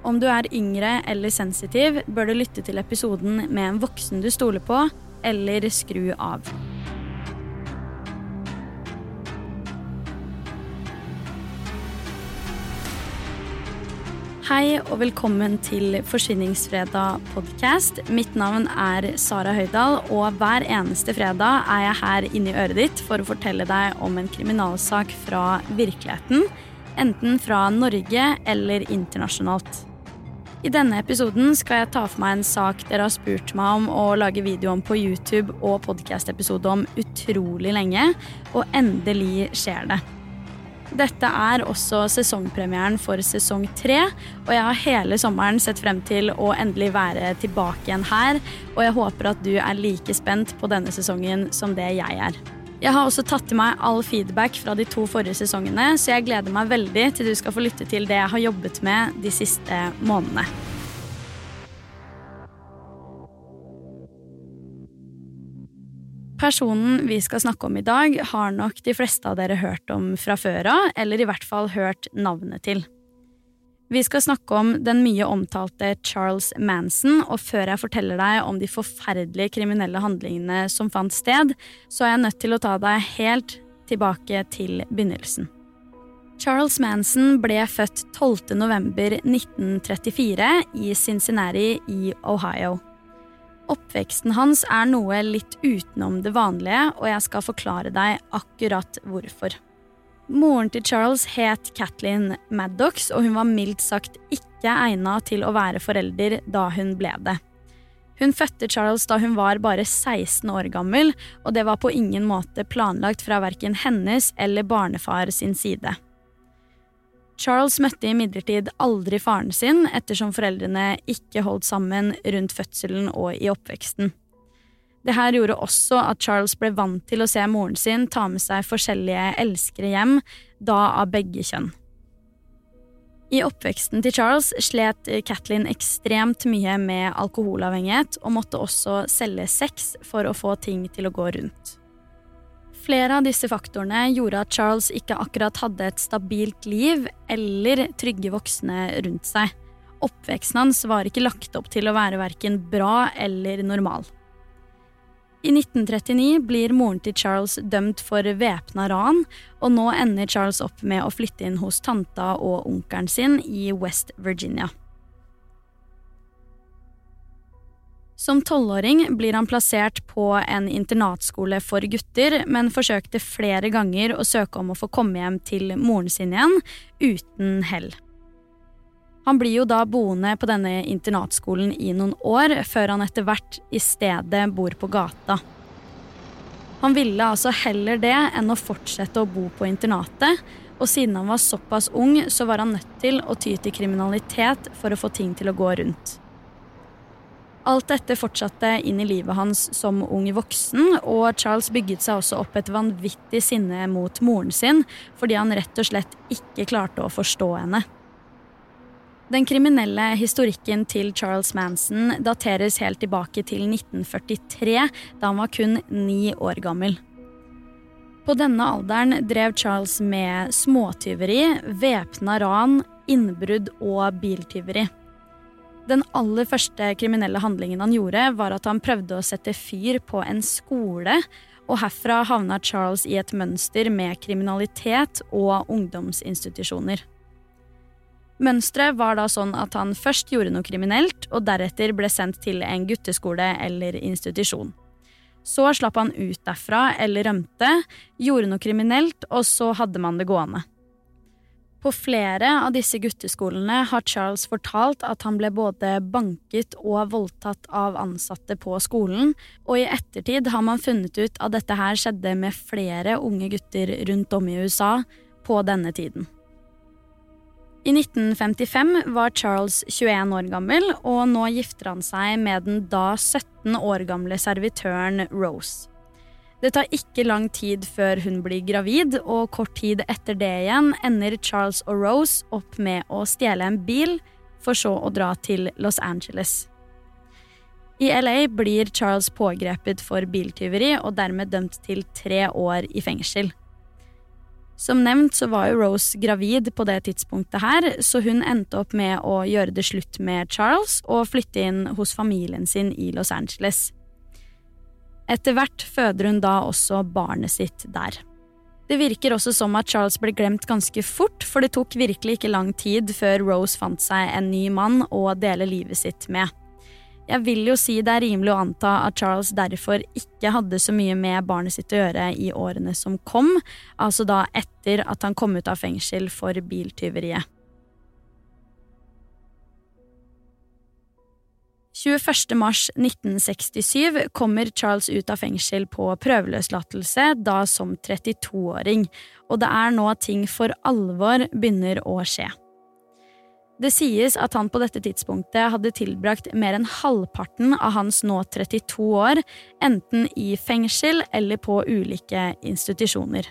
Om du er yngre eller sensitiv, bør du lytte til episoden med en voksen du stoler på, eller skru av. Hei og velkommen til Forsvinningsfredag podcast. Mitt navn er Sara Høydahl, og hver eneste fredag er jeg her inne i øret ditt for å fortelle deg om en kriminalsak fra virkeligheten, enten fra Norge eller internasjonalt. I denne episoden skal jeg ta for meg en sak dere har spurt meg om å lage video om på YouTube og podkast-episode om utrolig lenge, og endelig skjer det. Dette er også sesongpremieren for sesong tre, og jeg har hele sommeren sett frem til å endelig være tilbake igjen her, og jeg håper at du er like spent på denne sesongen som det jeg er. Jeg har også tatt til meg all feedback fra de to forrige sesongene, så jeg gleder meg veldig til du skal få lytte til det jeg har jobbet med de siste månedene. Personen vi skal snakke om i dag, har nok de fleste av dere hørt om fra før av, eller i hvert fall hørt navnet til. Vi skal snakke om den mye omtalte Charles Manson, og før jeg forteller deg om de forferdelige kriminelle handlingene som fant sted, så er jeg nødt til å ta deg helt tilbake til begynnelsen. Charles Manson ble født 12. november 1934 i Cincinnati i Ohio. Oppveksten hans er noe litt utenom det vanlige, og jeg skal forklare deg akkurat hvorfor. Moren til Charles het Kathleen Maddox, og hun var mildt sagt ikke egna til å være forelder da hun ble det. Hun fødte Charles da hun var bare 16 år gammel, og det var på ingen måte planlagt fra verken hennes eller barnefar sin side. Charles møtte imidlertid aldri faren sin, ettersom foreldrene ikke holdt sammen rundt fødselen og i oppveksten. Det her gjorde også at Charles ble vant til å se moren sin ta med seg forskjellige elskere hjem, da av begge kjønn. I oppveksten til Charles slet Kathleen ekstremt mye med alkoholavhengighet og måtte også selge sex for å få ting til å gå rundt. Flere av disse faktorene gjorde at Charles ikke akkurat hadde et stabilt liv eller trygge voksne rundt seg. Oppveksten hans var ikke lagt opp til å være verken bra eller normal. I 1939 blir moren til Charles dømt for væpna ran, og nå ender Charles opp med å flytte inn hos tanta og onkelen sin i West Virginia. Som tolvåring blir han plassert på en internatskole for gutter, men forsøkte flere ganger å søke om å få komme hjem til moren sin igjen, uten hell. Han blir jo da boende på denne internatskolen i noen år, før han etter hvert i stedet bor på gata. Han ville altså heller det enn å fortsette å bo på internatet, og siden han var såpass ung, så var han nødt til å ty til kriminalitet for å få ting til å gå rundt. Alt dette fortsatte inn i livet hans som ung voksen, og Charles bygget seg også opp et vanvittig sinne mot moren sin fordi han rett og slett ikke klarte å forstå henne. Den kriminelle historikken til Charles Manson dateres helt tilbake til 1943, da han var kun ni år gammel. På denne alderen drev Charles med småtyveri, væpna ran, innbrudd og biltyveri. Den aller første kriminelle handlingen han gjorde, var at han prøvde å sette fyr på en skole, og herfra havna Charles i et mønster med kriminalitet og ungdomsinstitusjoner. Mønsteret var da sånn at han først gjorde noe kriminelt, og deretter ble sendt til en gutteskole eller institusjon. Så slapp han ut derfra eller rømte, gjorde noe kriminelt, og så hadde man det gående. På flere av disse gutteskolene har Charles fortalt at han ble både banket og voldtatt av ansatte på skolen, og i ettertid har man funnet ut at dette her skjedde med flere unge gutter rundt om i USA på denne tiden. I 1955 var Charles 21 år gammel, og nå gifter han seg med den da 17 år gamle servitøren Rose. Det tar ikke lang tid før hun blir gravid, og kort tid etter det igjen ender Charles og Rose opp med å stjele en bil, for så å dra til Los Angeles. I LA blir Charles pågrepet for biltyveri og dermed dømt til tre år i fengsel. Som nevnt så var jo Rose gravid på det tidspunktet her, så hun endte opp med å gjøre det slutt med Charles og flytte inn hos familien sin i Los Angeles. Etter hvert føder hun da også barnet sitt der. Det virker også som at Charles ble glemt ganske fort, for det tok virkelig ikke lang tid før Rose fant seg en ny mann å dele livet sitt med. Jeg vil jo si det er rimelig å anta at Charles derfor ikke hadde så mye med barnet sitt å gjøre i årene som kom, altså da etter at han kom ut av fengsel for biltyveriet. 21. mars 1967 kommer Charles ut av fengsel på prøveløslatelse, da som 32-åring, og det er nå ting for alvor begynner å skje. Det sies at han på dette tidspunktet hadde tilbrakt mer enn halvparten av hans nå 32 år enten i fengsel eller på ulike institusjoner.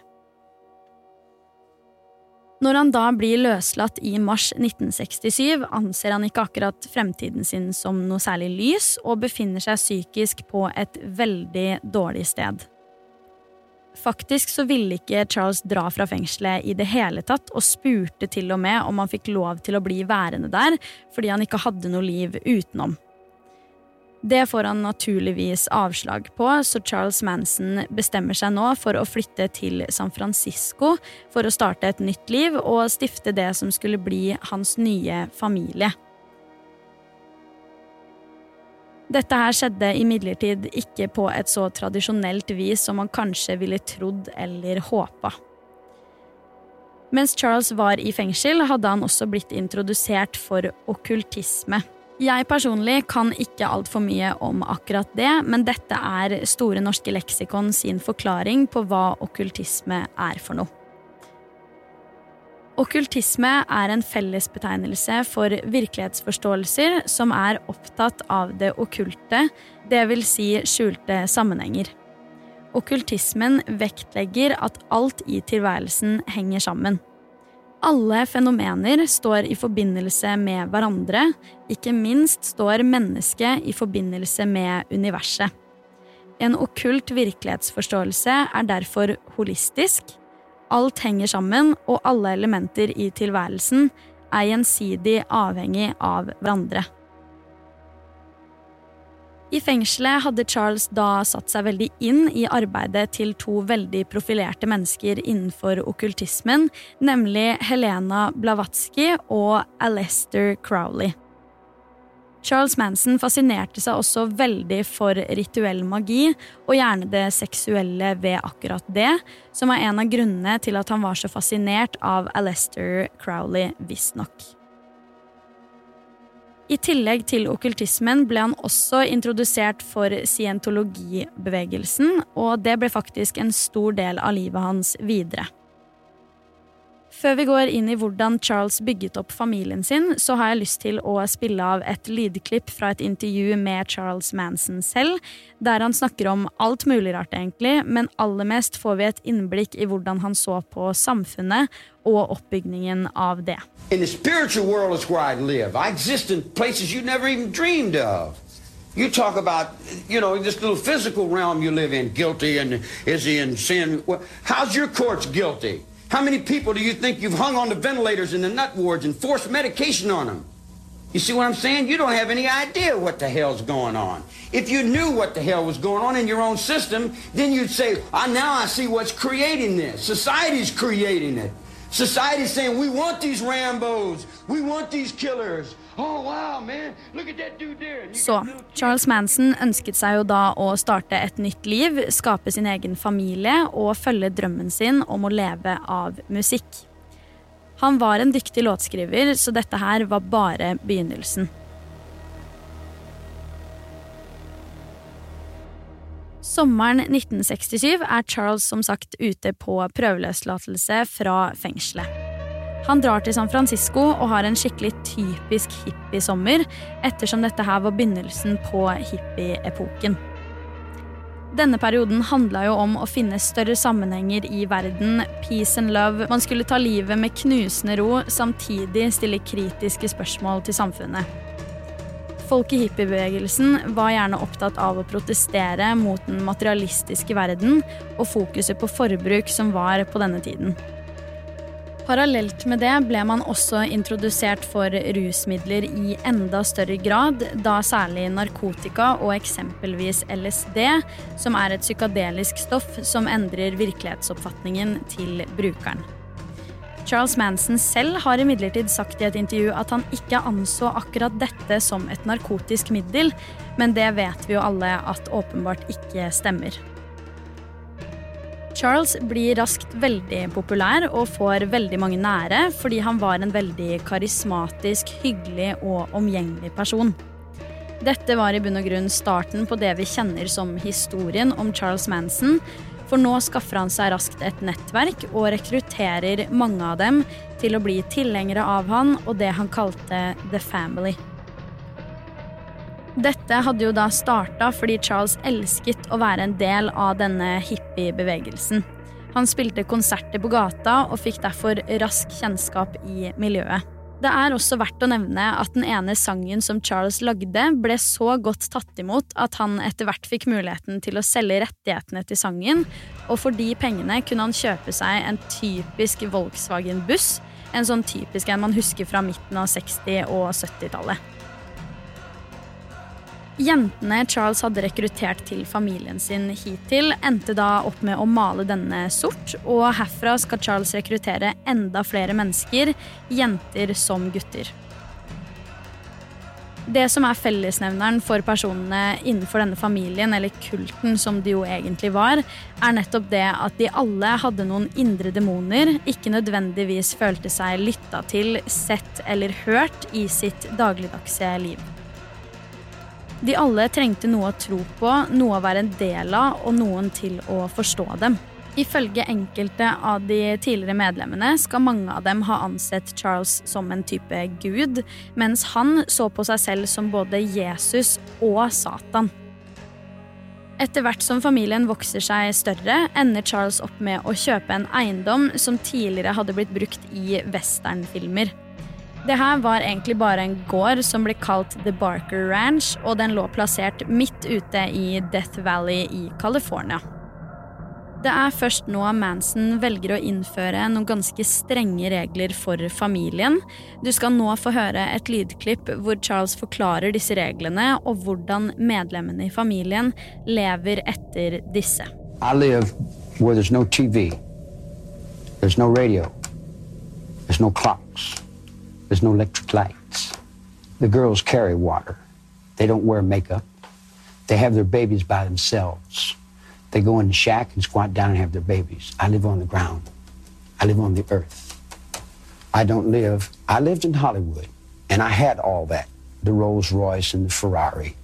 Når han da blir løslatt i mars 1967, anser han ikke akkurat fremtiden sin som noe særlig lys, og befinner seg psykisk på et veldig dårlig sted. Faktisk så ville ikke Charles dra fra fengselet i det hele tatt, og spurte til og med om han fikk lov til å bli værende der, fordi han ikke hadde noe liv utenom. Det får han naturligvis avslag på, så Charles Manson bestemmer seg nå for å flytte til San Francisco for å starte et nytt liv og stifte det som skulle bli hans nye familie. Dette her skjedde imidlertid ikke på et så tradisjonelt vis som man kanskje ville trodd eller håpa. Mens Charles var i fengsel, hadde han også blitt introdusert for okkultisme. Jeg personlig kan ikke altfor mye om akkurat det, men dette er Store norske leksikon sin forklaring på hva okkultisme er for noe. Okkultisme er en fellesbetegnelse for virkelighetsforståelser som er opptatt av det okkulte, dvs. Si skjulte sammenhenger. Okkultismen vektlegger at alt i tilværelsen henger sammen. Alle fenomener står i forbindelse med hverandre, ikke minst står mennesket i forbindelse med universet. En okkult virkelighetsforståelse er derfor holistisk, Alt henger sammen, og alle elementer i tilværelsen er gjensidig avhengig av hverandre. I fengselet hadde Charles da satt seg veldig inn i arbeidet til to veldig profilerte mennesker innenfor okkultismen, nemlig Helena Blavatsky og Alester Crowley. Charles Manson fascinerte seg også veldig for rituell magi, og gjerne det seksuelle ved akkurat det, som er en av grunnene til at han var så fascinert av Alester Crowley, visstnok. I tillegg til okkultismen ble han også introdusert for scientologibevegelsen, og det ble faktisk en stor del av livet hans videre. Før vi går inn i hvordan Charles bygget opp familien sin, så har jeg lyst til å spille av et lydklipp fra et intervju med Charles Manson selv, der han snakker om alt mulig rart, egentlig, men aller mest får vi et innblikk i hvordan han så på samfunnet og oppbygningen av det. In the spiritual world is where I live. I exist in places you never even dreamed of. You talk about, you know, this little physical realm you live in, guilty and is he in sin? How's your courts guilty? How many people do you think you've hung on the ventilators in the nut wards and forced medication on them? You see what I'm saying? You don't have any idea what the hell's going on. If you knew what the hell was going on in your own system, then you'd say, ah, now I see what's creating this. Society's creating it. Society's saying, we want these Rambos. We want these killers. Oh, wow, man. Look at that dude there. Så. Charles Manson ønsket seg jo da å starte et nytt liv, skape sin egen familie og følge drømmen sin om å leve av musikk. Han var en dyktig låtskriver, så dette her var bare begynnelsen. Sommeren 1967 er Charles som sagt ute på prøveløslatelse fra fengselet. Han drar til San Francisco og har en skikkelig typisk hippiesommer, ettersom dette her var begynnelsen på hippie-epoken. Denne perioden handla jo om å finne større sammenhenger i verden, peace and love. Man skulle ta livet med knusende ro, samtidig stille kritiske spørsmål til samfunnet. Folk i hippiebevegelsen var gjerne opptatt av å protestere mot den materialistiske verden og fokuset på forbruk som var på denne tiden. Parallelt med det ble man også introdusert for rusmidler i enda større grad, da særlig narkotika og eksempelvis LSD, som er et psykadelisk stoff som endrer virkelighetsoppfatningen til brukeren. Charles Manson selv har imidlertid sagt i et intervju at han ikke anså akkurat dette som et narkotisk middel, men det vet vi jo alle at åpenbart ikke stemmer. Charles blir raskt veldig populær og får veldig mange nære fordi han var en veldig karismatisk, hyggelig og omgjengelig person. Dette var i bunn og grunn starten på det vi kjenner som historien om Charles Manson, for nå skaffer han seg raskt et nettverk og rekrutterer mange av dem til å bli tilhengere av han og det han kalte The Family. Dette hadde jo da starta fordi Charles elsket å være en del av denne hippiebevegelsen. Han spilte konserter på gata og fikk derfor rask kjennskap i miljøet. Det er også verdt å nevne at den ene sangen som Charles lagde, ble så godt tatt imot at han etter hvert fikk muligheten til å selge rettighetene til sangen, og for de pengene kunne han kjøpe seg en typisk Volkswagen-buss, en sånn typisk en man husker fra midten av 60- og 70-tallet. Jentene Charles hadde rekruttert til familien sin hittil, endte da opp med å male denne sort, og herfra skal Charles rekruttere enda flere mennesker, jenter som gutter. Det som er fellesnevneren for personene innenfor denne familien, eller kulten som de jo egentlig var, er nettopp det at de alle hadde noen indre demoner, ikke nødvendigvis følte seg lytta til, sett eller hørt i sitt dagligdagse liv. De alle trengte noe å tro på, noe å være en del av og noen til å forstå dem. Ifølge enkelte av de tidligere medlemmene skal mange av dem ha ansett Charles som en type gud, mens han så på seg selv som både Jesus og Satan. Etter hvert som familien vokser seg større, ender Charles opp med å kjøpe en eiendom som tidligere hadde blitt brukt i westernfilmer. Det her var egentlig bare en gård som ble kalt The Barker Ranch, og den lå plassert midt ute i Death Valley i California. Det er først nå Manson velger å innføre noen ganske strenge regler for familien. Du skal nå få høre et lydklipp hvor Charles forklarer disse reglene, og hvordan medlemmene i familien lever etter disse. I live where there's no TV, there's no radio, there's no clocks, there's no electric lights. The girls carry water. They don't wear makeup. They have their babies by themselves. They go in the shack and squat down and have their babies. I live on the ground. I live on the earth. I don't live, I lived in Hollywood and I had all that the Rolls Royce and the Ferrari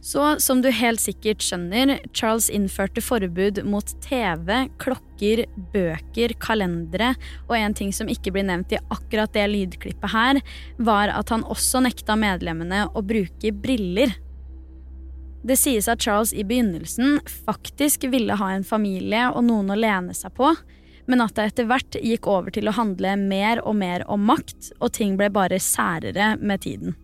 Så som du helt sikkert skjønner, Charles innførte forbud mot TV, klokker, bøker, kalendere, og en ting som ikke blir nevnt i akkurat det lydklippet her, var at han også nekta medlemmene å bruke briller. Det sies at Charles i begynnelsen faktisk ville ha en familie og noen å lene seg på, men at det etter hvert gikk over til å handle mer og mer om makt, og ting ble bare særere med tiden.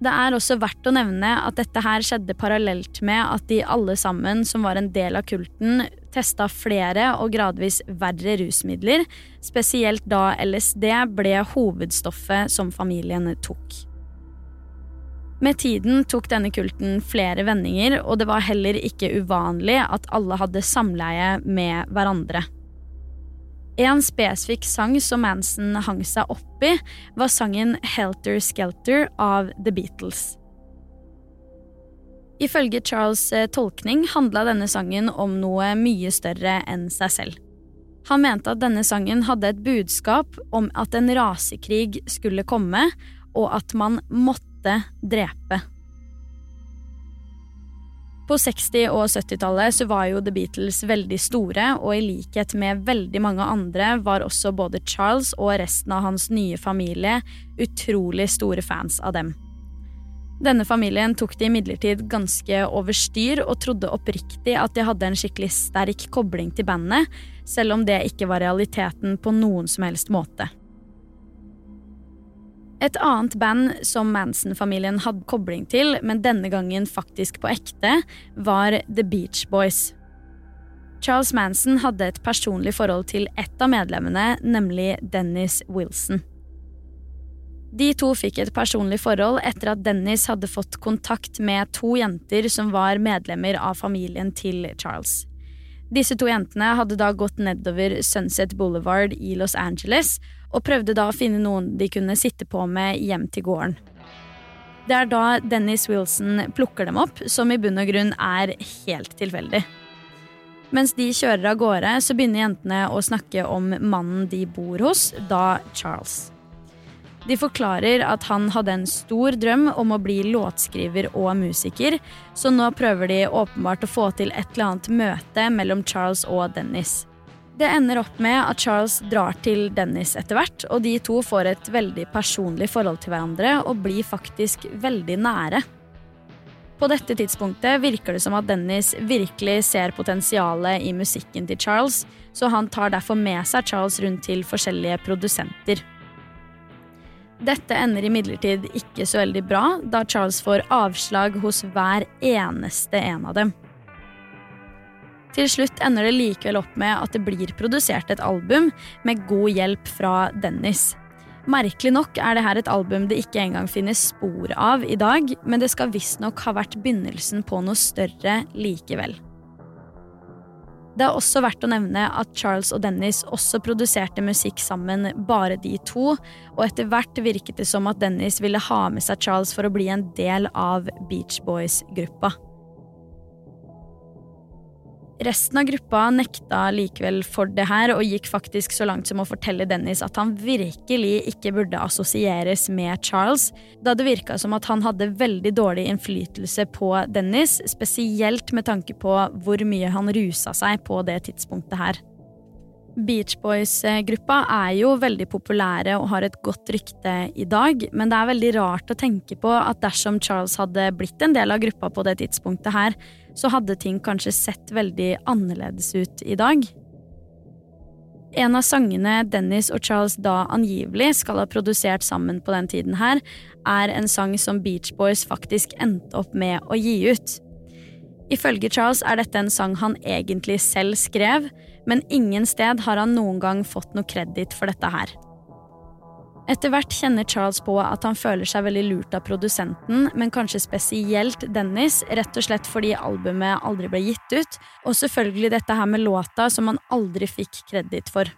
Det er også verdt å nevne at dette her skjedde parallelt med at de alle sammen som var en del av kulten, testa flere og gradvis verre rusmidler, spesielt da LSD ble hovedstoffet som familien tok. Med tiden tok denne kulten flere vendinger, og det var heller ikke uvanlig at alle hadde samleie med hverandre. En spesifikk sang som Manson hang seg opp i, var sangen Helter Skelter av The Beatles. Ifølge Charles' eh, tolkning handla denne sangen om noe mye større enn seg selv. Han mente at denne sangen hadde et budskap om at en rasekrig skulle komme, og at man måtte drepe. På 60- og 70-tallet så var jo The Beatles veldig store, og i likhet med veldig mange andre var også både Charles og resten av hans nye familie utrolig store fans av dem. Denne familien tok det imidlertid ganske over styr og trodde oppriktig at de hadde en skikkelig sterk kobling til bandet, selv om det ikke var realiteten på noen som helst måte. Et annet band som Manson-familien hadde kobling til, men denne gangen faktisk på ekte, var The Beach Boys. Charles Manson hadde et personlig forhold til ett av medlemmene, nemlig Dennis Wilson. De to fikk et personlig forhold etter at Dennis hadde fått kontakt med to jenter som var medlemmer av familien til Charles. Disse to jentene hadde da gått nedover Sunset Boulevard i Los Angeles og prøvde da å finne noen de kunne sitte på med hjem til gården. Det er da Dennis Wilson plukker dem opp, som i bunn og grunn er helt tilfeldig. Mens de kjører av gårde, så begynner jentene å snakke om mannen de bor hos, da Charles. De forklarer at han hadde en stor drøm om å bli låtskriver og musiker, så nå prøver de åpenbart å få til et eller annet møte mellom Charles og Dennis. Det ender opp med at Charles drar til Dennis etter hvert, og de to får et veldig personlig forhold til hverandre og blir faktisk veldig nære. På dette tidspunktet virker det som at Dennis virkelig ser potensialet i musikken til Charles, så han tar derfor med seg Charles rundt til forskjellige produsenter. Dette ender imidlertid ikke så veldig bra, da Charles får avslag hos hver eneste en av dem. Til slutt ender det likevel opp med at det blir produsert et album med god hjelp fra Dennis. Merkelig nok er det her et album det ikke engang finnes spor av i dag, men det skal visstnok ha vært begynnelsen på noe større likevel. Det er også verdt å nevne at Charles og Dennis også produserte musikk sammen, bare de to, og etter hvert virket det som at Dennis ville ha med seg Charles for å bli en del av Beach Boys-gruppa. Resten av gruppa nekta likevel for det her, og gikk faktisk så langt som å fortelle Dennis at han virkelig ikke burde assosieres med Charles, da det virka som at han hadde veldig dårlig innflytelse på Dennis, spesielt med tanke på hvor mye han rusa seg på det tidspunktet her. Beach Boys-gruppa er jo veldig populære og har et godt rykte i dag, men det er veldig rart å tenke på at dersom Charles hadde blitt en del av gruppa på det tidspunktet her, så hadde ting kanskje sett veldig annerledes ut i dag. En av sangene Dennis og Charles da angivelig skal ha produsert sammen på den tiden her, er en sang som Beach Boys faktisk endte opp med å gi ut. Ifølge Charles er dette en sang han egentlig selv skrev, men ingen sted har han noen gang fått noe kreditt for dette her. Etter hvert kjenner Charles på at han føler seg veldig lurt av produsenten, men kanskje spesielt Dennis, rett og slett fordi albumet aldri ble gitt ut, og selvfølgelig dette her med låta som han aldri fikk kreditt for.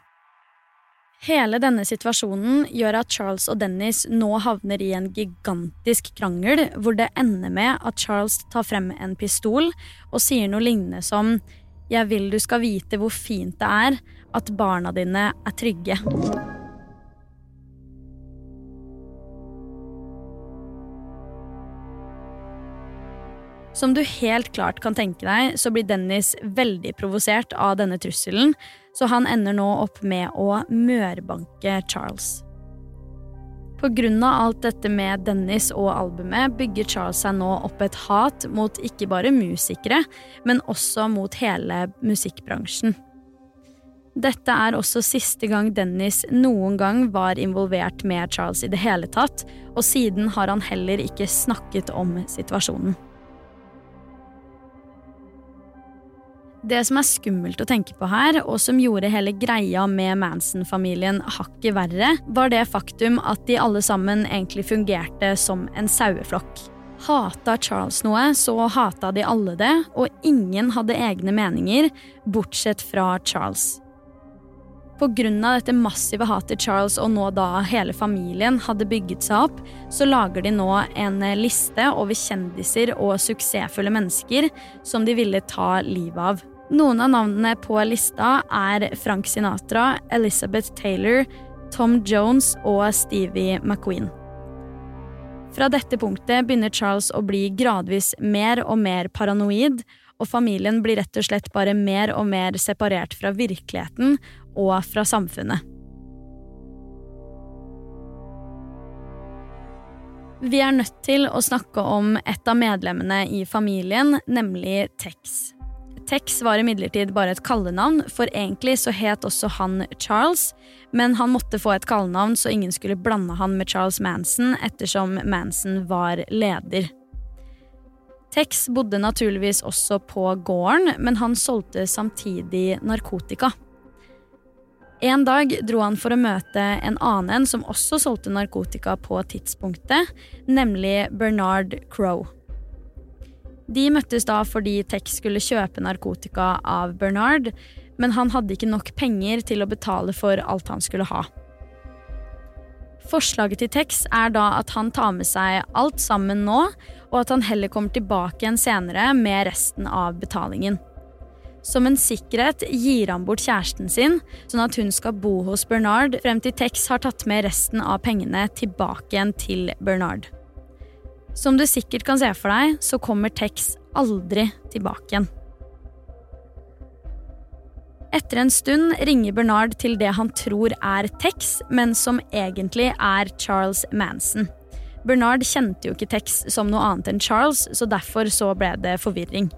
Hele denne situasjonen gjør at Charles og Dennis nå havner i en gigantisk krangel, hvor det ender med at Charles tar frem en pistol og sier noe lignende som Jeg vil du skal vite hvor fint det er at barna dine er trygge. Som du helt klart kan tenke deg, så blir Dennis veldig provosert av denne trusselen, så han ender nå opp med å mørbanke Charles. Av alt dette med Dennis og albumet bygger Charles seg nå opp et hat mot ikke bare musikere, men også mot hele musikkbransjen. Dette er også siste gang Dennis noen gang var involvert med Charles i det hele tatt, og siden har han heller ikke snakket om situasjonen. Det som er skummelt å tenke på her, og som gjorde hele greia med Manson-familien hakket verre, var det faktum at de alle sammen egentlig fungerte som en saueflokk. Hata Charles noe, så hata de alle det, og ingen hadde egne meninger, bortsett fra Charles. Pga. dette massive hatet Charles og nå da hele familien hadde bygget seg opp, så lager de nå en liste over kjendiser og suksessfulle mennesker som de ville ta livet av. Noen av navnene på lista er Frank Sinatra, Elizabeth Taylor, Tom Jones og Stevie McQueen. Fra dette punktet begynner Charles å bli gradvis mer og mer paranoid, og familien blir rett og slett bare mer og mer separert fra virkeligheten og fra samfunnet. Vi er nødt til å snakke om et av medlemmene i familien, nemlig Tex. Tex var imidlertid bare et kallenavn, for egentlig så het også han Charles, men han måtte få et kallenavn så ingen skulle blande han med Charles Manson, ettersom Manson var leder. Tex bodde naturligvis også på gården, men han solgte samtidig narkotika. En dag dro han for å møte en annen som også solgte narkotika på tidspunktet, nemlig Bernard Crow. De møttes da fordi Tex skulle kjøpe narkotika av Bernard, men han hadde ikke nok penger til å betale for alt han skulle ha. Forslaget til Tex er da at han tar med seg alt sammen nå, og at han heller kommer tilbake igjen senere med resten av betalingen. Som en sikkerhet gir han bort kjæresten sin, sånn at hun skal bo hos Bernard frem til Tex har tatt med resten av pengene tilbake igjen til Bernard. Som du sikkert kan se for deg, så kommer Tex aldri tilbake igjen. Etter en stund ringer Bernard til det han tror er Tex, men som egentlig er Charles Manson. Bernard kjente jo ikke Tex som noe annet enn Charles, så derfor så ble det forvirring.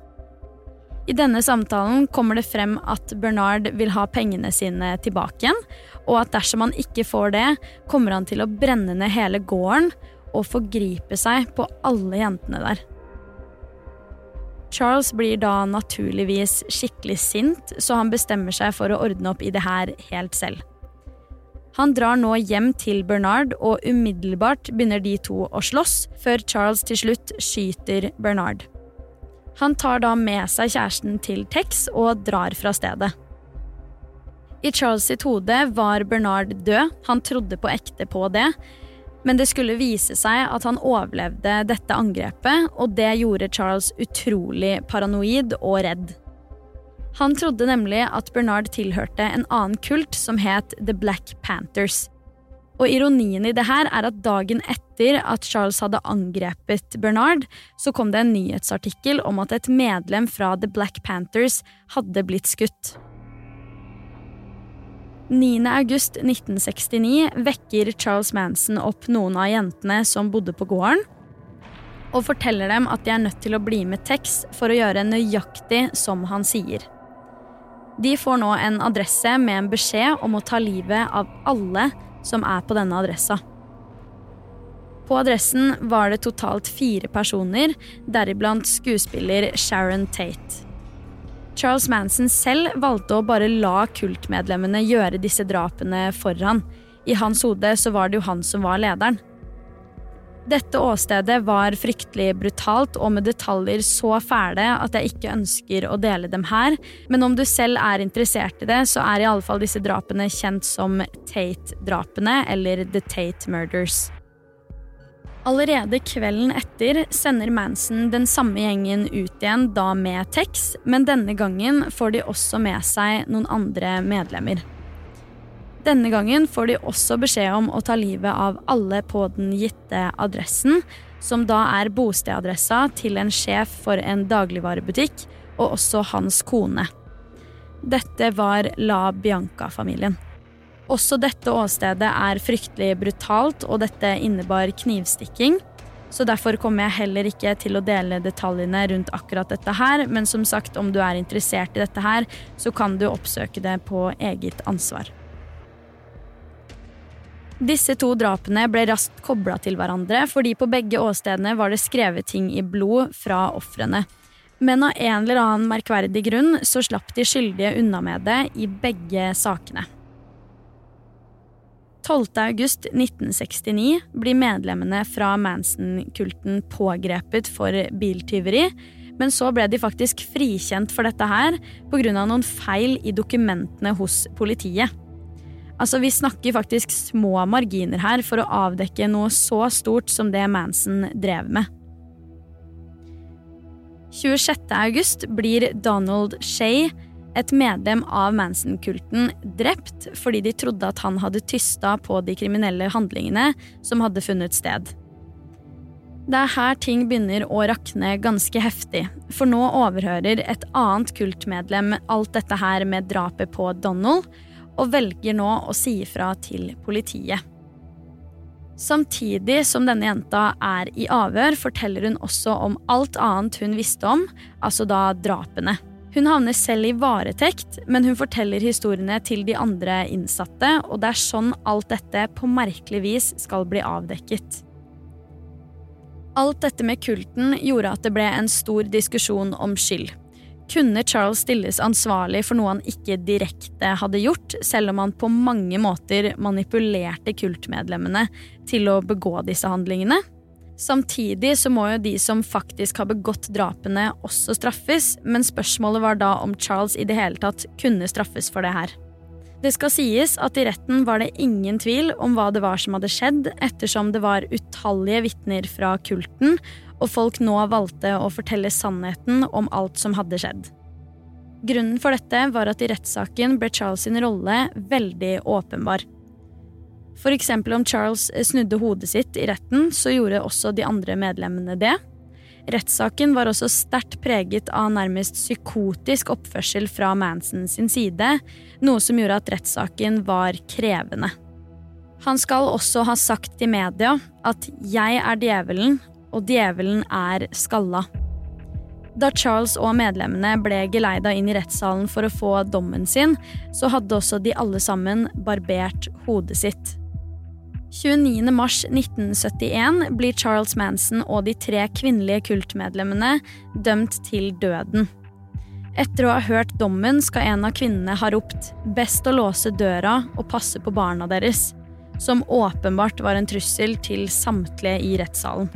I denne samtalen kommer det frem at Bernard vil ha pengene sine tilbake igjen, og at dersom han ikke får det, kommer han til å brenne ned hele gården og forgripe seg på alle jentene der. Charles blir da naturligvis skikkelig sint, så han bestemmer seg for å ordne opp i det her helt selv. Han drar nå hjem til Bernard, og umiddelbart begynner de to å slåss, før Charles til slutt skyter Bernard. Han tar da med seg kjæresten til Tex og drar fra stedet. I Charles sitt hode var Bernard død, han trodde på ekte på det, men det skulle vise seg at han overlevde dette angrepet, og det gjorde Charles utrolig paranoid og redd. Han trodde nemlig at Bernard tilhørte en annen kult som het The Black Panthers. Og ironien i det her er at dagen etter at Charles hadde angrepet Bernard, så kom det en nyhetsartikkel om at et medlem fra The Black Panthers hadde blitt skutt. 9. august 1969 vekker Charles Manson opp noen av jentene som bodde på gården, og forteller dem at de er nødt til å bli med Tex for å gjøre nøyaktig som han sier. De får nå en adresse med en beskjed om å ta livet av alle som er på denne adressa. På adressen var det totalt fire personer, deriblant skuespiller Sharon Tate. Charles Manson selv valgte å bare la kultmedlemmene gjøre disse drapene for han. I hans hode så var det jo han som var lederen. Dette åstedet var fryktelig brutalt og med detaljer så fæle at jeg ikke ønsker å dele dem her, men om du selv er interessert i det, så er i alle fall disse drapene kjent som Tate-drapene eller The Tate Murders. Allerede kvelden etter sender Manson den samme gjengen ut igjen, da med Tex, men denne gangen får de også med seg noen andre medlemmer. Denne gangen får de også beskjed om å ta livet av alle på den gitte adressen, som da er bostedadressa til en sjef for en dagligvarebutikk, og også hans kone. Dette var La Bianca-familien. Også dette åstedet er fryktelig brutalt, og dette innebar knivstikking. Så derfor kommer jeg heller ikke til å dele detaljene rundt akkurat dette her, men som sagt, om du er interessert i dette her, så kan du oppsøke det på eget ansvar. Disse to drapene ble raskt kobla til hverandre, fordi på begge åstedene var det skrevet ting i blod fra ofrene. Men av en eller annen merkverdig grunn så slapp de skyldige unna med det i begge sakene. 12.8.1969 blir medlemmene fra Manson-kulten pågrepet for biltyveri, men så ble de faktisk frikjent for dette her pga. noen feil i dokumentene hos politiet. Altså, Vi snakker faktisk små marginer her for å avdekke noe så stort som det Manson drev med. 26. august blir Donald Shay, et medlem av Manson-kulten, drept fordi de trodde at han hadde tysta på de kriminelle handlingene som hadde funnet sted. Det er her ting begynner å rakne ganske heftig, for nå overhører et annet kultmedlem alt dette her med drapet på Donald, og velger nå å si ifra til politiet. Samtidig som denne jenta er i avhør, forteller hun også om alt annet hun visste om, altså da drapene. Hun havner selv i varetekt, men hun forteller historiene til de andre innsatte, og det er sånn alt dette på merkelig vis skal bli avdekket. Alt dette med kulten gjorde at det ble en stor diskusjon om skyld. Kunne Charles stilles ansvarlig for noe han ikke direkte hadde gjort, selv om han på mange måter manipulerte kultmedlemmene til å begå disse handlingene? Samtidig så må jo de som faktisk har begått drapene, også straffes, men spørsmålet var da om Charles i det hele tatt kunne straffes for det her. Det skal sies at i retten var det ingen tvil om hva det var som hadde skjedd, ettersom det var utallige vitner fra kulten, og folk nå valgte å fortelle sannheten om alt som hadde skjedd. Grunnen for dette var at i rettssaken ble Charles sin rolle veldig åpenbar. Eksempel om Charles snudde hodet sitt i retten, så gjorde også de andre medlemmene det. Rettssaken var også sterkt preget av nærmest psykotisk oppførsel fra Manson sin side, noe som gjorde at rettssaken var krevende. Han skal også ha sagt til media at 'jeg er djevelen, og djevelen er skalla'. Da Charles og medlemmene ble geleida inn i rettssalen for å få dommen sin, så hadde også de alle sammen barbert hodet sitt. 29.3.1971 blir Charles Manson og de tre kvinnelige kultmedlemmene dømt til døden. Etter å ha hørt dommen skal en av kvinnene ha ropt 'best å låse døra og passe på barna deres', som åpenbart var en trussel til samtlige i rettssalen.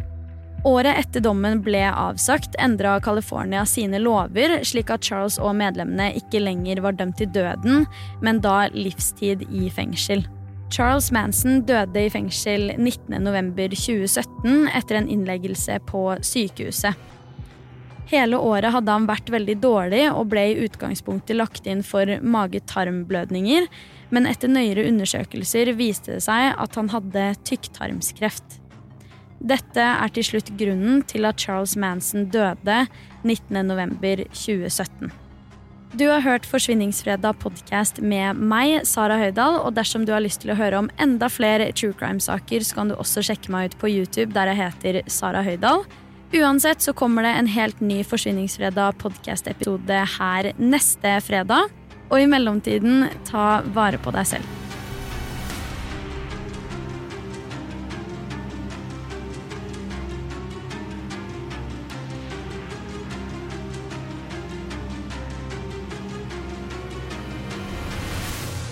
Året etter dommen ble avsagt, endra California sine lover, slik at Charles og medlemmene ikke lenger var dømt til døden, men da livstid i fengsel. Charles Manson døde i fengsel 19.11.2017 etter en innleggelse på sykehuset. Hele året hadde han vært veldig dårlig og ble i utgangspunktet lagt inn for mage-tarm-blødninger, men etter nøyere undersøkelser viste det seg at han hadde tykktarmskreft. Dette er til slutt grunnen til at Charles Manson døde 19.11.2017. Du har hørt Forsvinningsfredag podkast med meg, Sara Høydahl. Og dersom du har lyst til å høre om enda flere true crime-saker, så kan du også sjekke meg ut på YouTube, der jeg heter Sara Høydahl. Uansett så kommer det en helt ny Forsvinningsfredag podkast-episode her neste fredag. Og i mellomtiden, ta vare på deg selv.